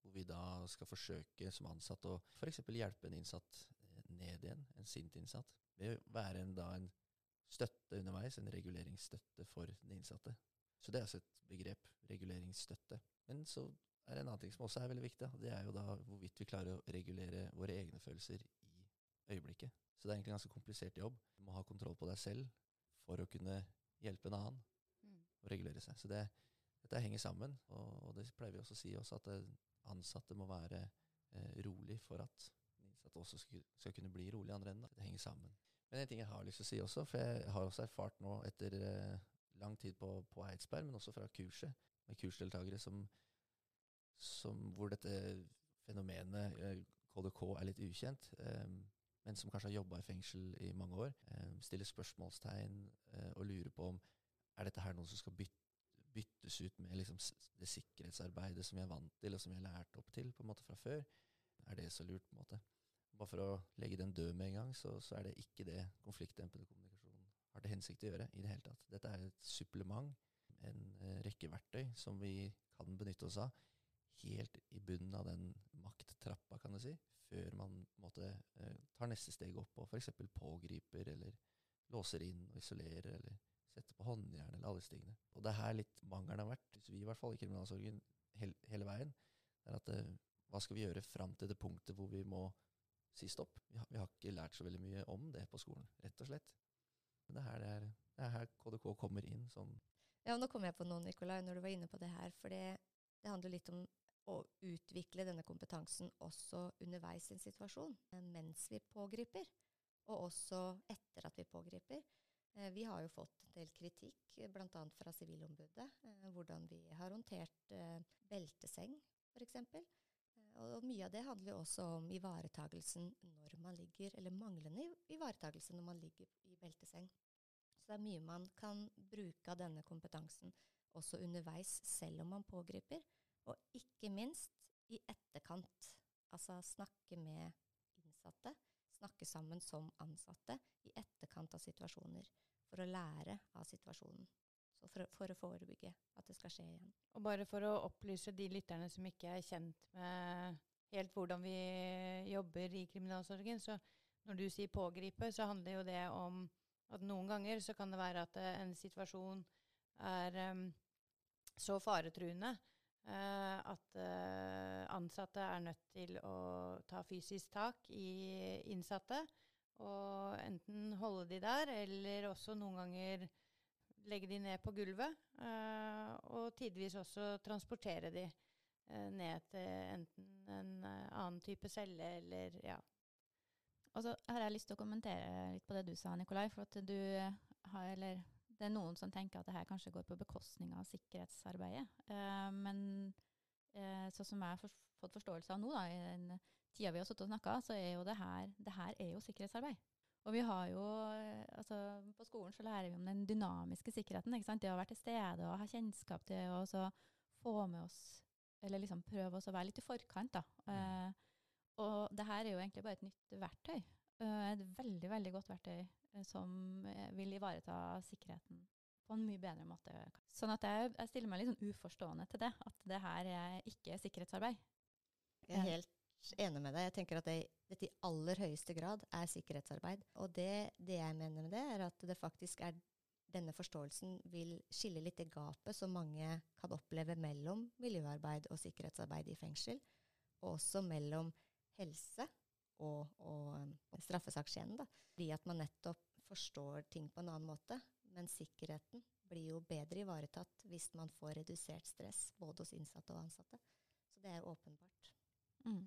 hvor vi da skal forsøke som ansatt å f.eks. hjelpe en innsatt eh, ned igjen, en sint innsatt. Ved å være en, da en støtte underveis, en reguleringsstøtte for den innsatte. Så det er altså et begrep. Reguleringsstøtte. Men så er det en annen ting som også er veldig viktig. Det er jo da hvorvidt vi klarer å regulere våre egne følelser i øyeblikket. Så det er egentlig en ganske komplisert jobb. Du må ha kontroll på deg selv for å kunne hjelpe en annen mm. å regulere seg. Så det, dette henger sammen. Og, og, det pleier vi også å si også, at ansatte må være eh, rolig for at innsatte også skal, skal kunne bli rolig i andre enden. Det henger sammen. Men en ting jeg har lyst til å si også, for jeg har også erfart nå etter eh, lang tid på, på Eidsberg, men også fra kurset, med kursdeltakere som, som hvor dette fenomenet eh, KDK er litt ukjent, eh, men som kanskje har jobba i fengsel i mange år, eh, stiller spørsmålstegn eh, og lurer på om er dette her noe som skal bytte byttes ut med liksom det sikkerhetsarbeidet som vi er vant til, og som vi har lært opp til på en måte fra før. Er det så lurt? på en måte? Bare for å legge den død med en gang, så, så er det ikke det konfliktdempende har til hensikt å gjøre i det hele tatt. Dette er et supplement, en uh, rekke verktøy som vi kan benytte oss av helt i bunnen av den makttrappa, kan du si, før man måte uh, tar neste steg opp og f.eks. pågriper eller låser inn og isolerer eller setter på håndjern eller alle stigene. Og det er her litt mangelen har vært, hvis vi i hvert fall i kriminalsorgen hele, veien, er at uh, hva skal vi gjøre fram til det punktet hvor vi må si stopp? Vi har, ikke lært så veldig mye om det på skolen, rett og slett. Men det er her, er, er her KDK kommer inn sånn. Ja, nå kom jeg på noe, Nikolai, når du var inne på det her. For det, det handler litt om å utvikle denne kompetansen også underveis i en situasjon, eh, mens vi pågriper, og også etter at vi pågriper. Eh, vi har jo fått en del kritikk, bl.a. fra Sivilombudet, eh, hvordan vi har håndtert belteseng f.eks. Og mye av det handler jo også om ivaretagelsen når man ligger, eller manglende ivaretagelse når man ligger i belteseng. Så det er mye man kan bruke av denne kompetansen også underveis, selv om man pågriper. Og ikke minst i etterkant. Altså snakke med innsatte snakke sammen som ansatte i etterkant av situasjoner, for å lære av situasjonen. For, for, å forebygge at det skal skje igjen. Og bare for å opplyse de lytterne som ikke er kjent med helt hvordan vi jobber i kriminalsorgen, så når du sier pågripe, så handler jo det om at noen ganger så kan det være at eh, en situasjon er um, så faretruende Uh, at uh, ansatte er nødt til å ta fysisk tak i innsatte. Og enten holde de der, eller også noen ganger legge de ned på gulvet. Uh, og tidvis også transportere de ned til enten en annen type celle eller ja. Og så har jeg lyst til å kommentere litt på det du sa, Nikolai. For at du har, eller det er noen som tenker at det her kanskje går på bekostning av sikkerhetsarbeidet. Eh, men så som jeg har fått forståelse av nå, da, i den tida vi har sittet og snakka, så er jo det her, det her er jo sikkerhetsarbeid. Og vi har jo, eh, altså På skolen så lærer vi om den dynamiske sikkerheten. ikke sant? Det å være til stede og ha kjennskap til å få med oss Eller liksom prøve oss å være litt i forkant. da. Mm. Uh, og det her er jo egentlig bare et nytt verktøy. Uh, et veldig, veldig godt verktøy uh, som vil ivareta sikkerheten på en mye bedre måte. Sånn at jeg, jeg stiller meg litt sånn uforstående til det, at det her er ikke sikkerhetsarbeid. Jeg er helt enig med deg. Jeg tenker at det, dette i aller høyeste grad er sikkerhetsarbeid. Og det, det, jeg mener med det, er at det faktisk er denne forståelsen vil skille litt i gapet som mange kan oppleve mellom miljøarbeid og sikkerhetsarbeid i fengsel, og også mellom helse og, og, og straffesakskjeden. Fordi at man nettopp forstår ting på en annen måte. Men sikkerheten blir jo bedre ivaretatt hvis man får redusert stress både hos innsatte og ansatte. Så det er åpenbart. Mm.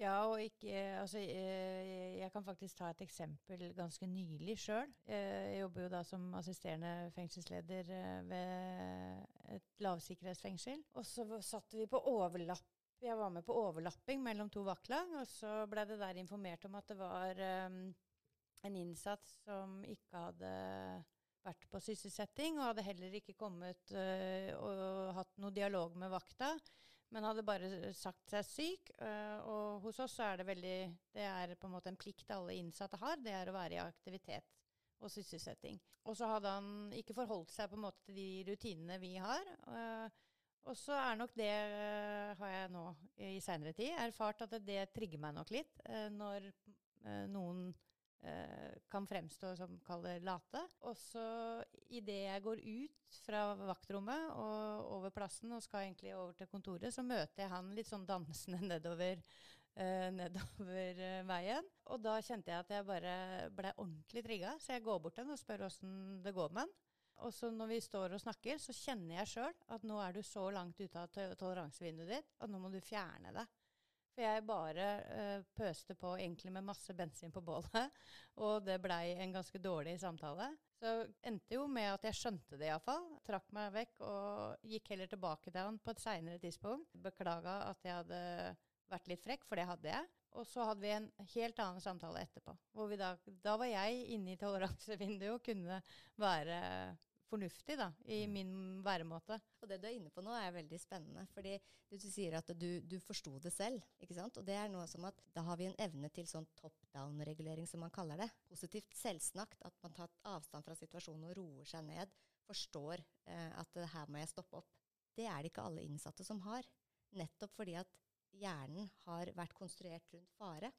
Ja, og ikke Altså, jeg, jeg, kan faktisk ta et eksempel ganske nylig sjøl. Jeg jobber jo da som assisterende fengselsleder eh, ved et lavsikkerhetsfengsel. Og så satt vi på overlapp jeg var med på overlapping mellom to vaktlag, og så ble det der informert om at det var en innsatt som ikke hadde vært på sysselsetting, og hadde heller ikke kommet uh, og hatt noe dialog med vakta, men hadde bare sagt seg syk. Uh, og hos oss er det veldig Det er på en måte en plikt alle innsatte har, det er å være i aktivitet og sysselsetting. Og så hadde han ikke forholdt seg på en måte til de rutinene vi har. Uh, og så er nok det, uh, har jeg nå i seinere tid erfart, at det trigger meg nok litt når noen kan fremstå som kaller late. Også idet jeg går ut fra vaktrommet og over plassen og skal egentlig over til kontoret, så møter jeg han litt sånn dansende (laughs) nedover, nedover veien. Og da kjente jeg at jeg bare ble ordentlig trigga, så jeg går bort til han og spør åssen det går med han. Og så når vi står og snakker, så kjenner jeg sjøl at nå er du så langt ute av toleransevinduet ditt at nå må du fjerne det. For jeg bare uh, pøste på egentlig med masse bensin på bålet, (laughs) og det blei en ganske dårlig samtale. Så endte jo med at jeg skjønte det iallfall. Trakk meg vekk og gikk heller tilbake til han på et seinere tidspunkt. Beklaga at jeg hadde vært litt frekk, for det hadde jeg. Og så hadde vi en helt annen samtale etterpå. Da, da var jeg inne i (laughs) toleransevinduet og kunne være fornuftig da, i mm. min væremåte. Og det du er inne på nå, er veldig spennende. fordi du, du sier at du, du forsto det selv. ikke sant? Og det er noe som at da har vi en evne til sånn top down-regulering, som man kaller det. Positivt selvsnakt. At man tar avstand fra situasjonen og roer seg ned. Forstår eh, at her må jeg stoppe opp. Det er det ikke alle innsatte som har. Nettopp fordi at hjernen har vært konstruert rundt fare.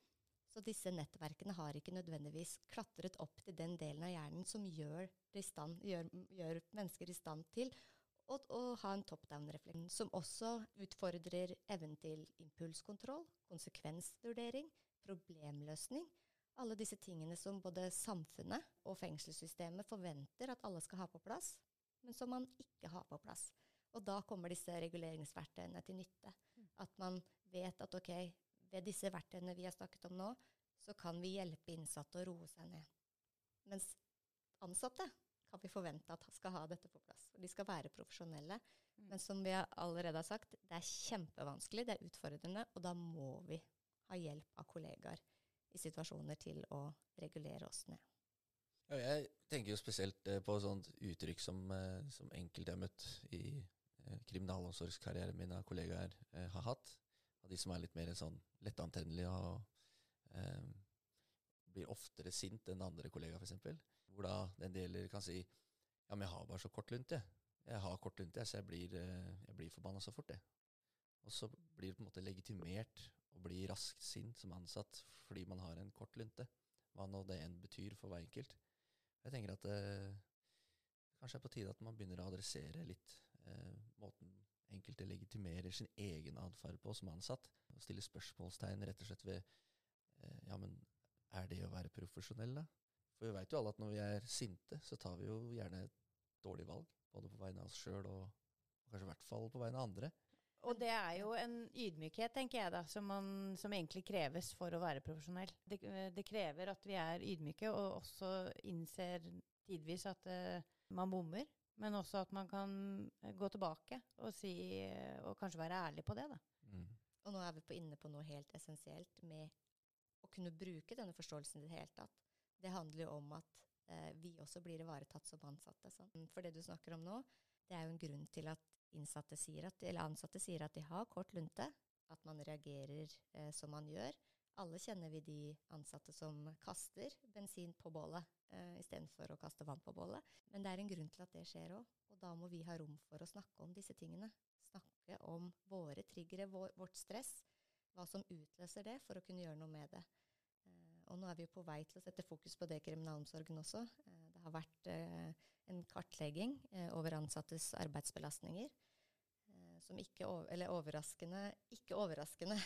Så disse nettverkene har ikke nødvendigvis klatret opp til den delen av hjernen som gjør, stand, gjør, gjør mennesker i stand til å, å ha en top down-refleksjon, som også utfordrer evnen til impulskontroll, konsekvensvurdering, problemløsning. Alle disse tingene som både samfunnet og fengselssystemet forventer at alle skal ha på plass, men som man ikke har på plass. Og da kommer disse reguleringsverktøyene til nytte. Mm. At man vet at ok, ved disse verktøyene vi har snakket om nå, så kan vi hjelpe innsatte å roe seg ned. Mens ansatte kan vi forvente at skal ha dette på plass. De skal være profesjonelle. Mm. Men som vi allerede har sagt, det er kjempevanskelig, det er utfordrende, og da må vi ha hjelp av kollegaer i situasjoner til å regulere oss ned. Ja, jeg tenker jo spesielt eh, på sånt uttrykk som, eh, som enkelte jeg har møtt i eh, kriminalomsorgskarrieren min av kollegaer eh, har hatt. Av de som er litt mer sånn lettantennelige og eh, blir oftere sint enn andre kollegaer, f.eks. Hvor da den deler kan si ja, men jeg har bare så kort lunte. Jeg har kort lunte, så jeg blir, eh, jeg blir forbanna så fort, jeg. Og så blir det på en måte legitimert å bli raskt sint som ansatt fordi man har en kort lunte. Hva nå det enn betyr for hver enkelt. Jeg tenker at det eh, kanskje er på tide at man begynner å adressere litt eh, måten enkelte legitimerer sin egen atferd på som ansatt. Og stiller spørsmålstegn rett og slett ved eh, ja, men er det å være profesjonell, da? For vi veit jo alle at når vi er sinte, så tar vi jo gjerne et dårlig valg. Både på vegne av oss sjøl og, og kanskje i hvert fall på vegne av andre. Og det er jo en ydmykhet, tenker jeg, da, som, man, som egentlig kreves for å være profesjonell. Det, det, krever at vi er ydmyke, og også innser tidvis at uh, man bommer. Men også at man kan eh, gå tilbake og, si, eh, og kanskje være ærlig på det. Da. Mm. Og nå er vi på inne på noe helt essensielt med å kunne bruke denne forståelsen i det hele tatt. Det handler jo om at eh, vi også blir ivaretatt som ansatte. Sånn. For det du snakker om nå, det er jo en grunn til at innsatte sier at, eller ansatte sier at de har kort lunte, at man reagerer eh, som man gjør. Alle kjenner vi de ansatte som kaster bensin på bålet eh, istedenfor å kaste vann på bålet. Men det er en grunn til at det skjer òg, og da må vi ha rom for å snakke om disse tingene. Snakke om våre triggere, vår, vårt stress, hva som utløser det, for å kunne gjøre noe med det. Uh, og nå er vi jo på vei til å sette fokus på det i kriminalomsorgen også. Uh, det har vært uh, en kartlegging over ansattes arbeidsbelastninger som ikke eller overraskende, ikke overraskende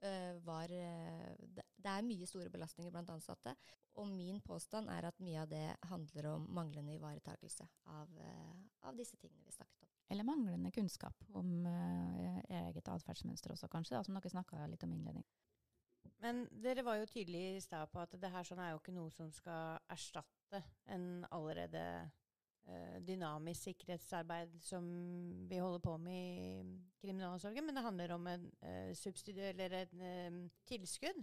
(laughs) var eh, Det er mye store belastninger blant ansatte. Og min påstand er at mye av det handler om manglende ivaretakelse av, eh, av disse tingene vi snakket om. Eller manglende kunnskap om uh, eget atferdsmønster også, kanskje, da, som dere snakka litt om innledning. Men dere var jo tydelige i stad på at det her sånn er jo ikke noe som skal erstatte en allerede Eh, dynamisk sikkerhetsarbeid som vi holder på med i kriminalomsorgen, men det handler om en uh, subsidy, eller en uh, tilskudd.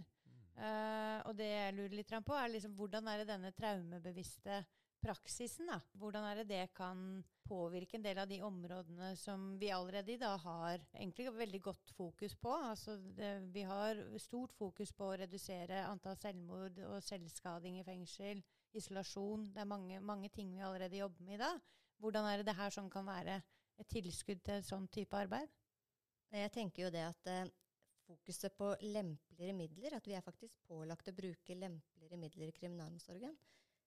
Uh, og det jeg lurer litt på, er liksom hvordan er det denne traumebevisste praksisen, da? Hvordan er det det kan påvirke en del av de områdene som vi allerede i dag har egentlig veldig godt fokus på? Altså det, vi har stort fokus på å redusere antall selvmord og selvskading i fengsel isolasjon. Det er mange, mange, ting vi allerede jobber med i dag. Hvordan er det det her som kan være et tilskudd til sånn type arbeid? Jeg tenker jo det at eh, fokuset på lempeligere midler, at vi er faktisk pålagt å bruke lempeligere midler i kriminalomsorgen,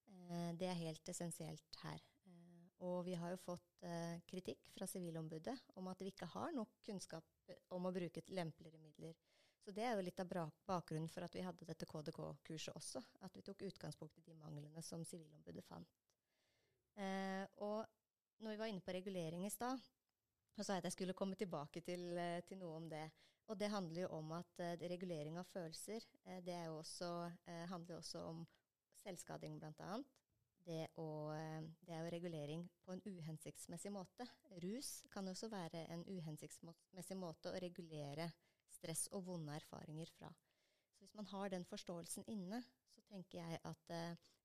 eh, det er helt essensielt her. Eh, og vi har jo fått eh, kritikk fra Sivilombudet om at vi ikke har nok kunnskap om å bruke lempeligere midler. Så det er jo litt av bakgrunnen for at vi hadde dette KDK-kurset også. At vi tok utgangspunkt i de manglene som Sivilombudet fant. Og når vi var inne på regulering i stad, Og sa jeg at jeg skulle komme tilbake til, til noe om det. Og det handler jo om at uh, regulering av følelser, uh, det også, uh, handler også om selvskading bl.a. Det, det er jo regulering på en uhensiktsmessig måte. Rus kan også være en uhensiktsmessig måte å regulere stress og vonde erfaringer fra. Så hvis man har den forståelsen inne, så tenker jeg at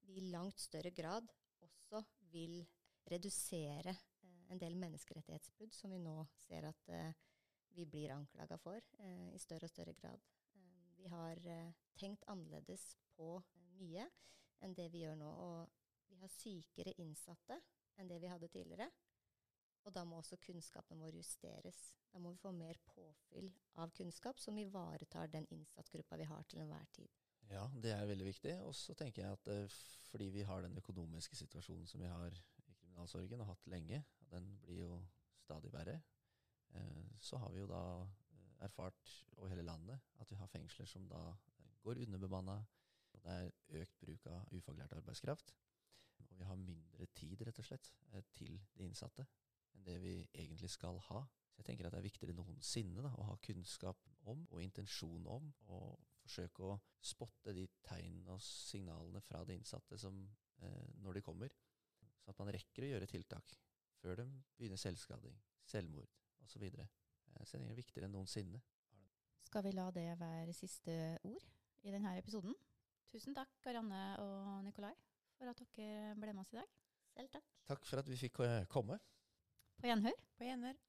vi i langt større grad også vil redusere en del menneskerettighetsbrudd som vi nå ser at vi blir anklaga for eh, i større og større grad. Eh, vi har eh, tenkt annerledes på mye enn det vi gjør nå. Og vi har sykere innsatte enn det vi hadde tidligere. Og da må også kunnskapen vår justeres. Da må vi få mer påfyll av kunnskap som ivaretar den innsattgruppa vi har til enhver tid. Ja, det er veldig viktig. Og så tenker jeg at uh, fordi vi har den økonomiske situasjonen som vi har i kriminalsorgen og hatt lenge, den blir jo stadig verre, Eh, så har vi jo da eh, erfart over hele landet at vi har fengsler som da eh, går underbemanna. Det er økt bruk av ufaglært arbeidskraft. Og vi har mindre tid, rett og slett, til de innsatte enn det vi egentlig skal ha. Så jeg tenker at det er viktigere noensinne da, å ha kunnskap om og intensjon om, og forsøke å spotte de tegnene og signalene fra de innsatte som, eh, når de kommer. Sånn at man rekker å gjøre tiltak før de begynner selvskading, selvmord, osv. Så, videre. Eh, så det er viktigere enn noensinne. Skal vi la det være siste ord i denne episoden? Tusen takk, Karianne og Nikolai, for at dere ble med oss i dag. Selv takk. Takk for at vi fikk eh, komme. På gjenhør. På gjenhør.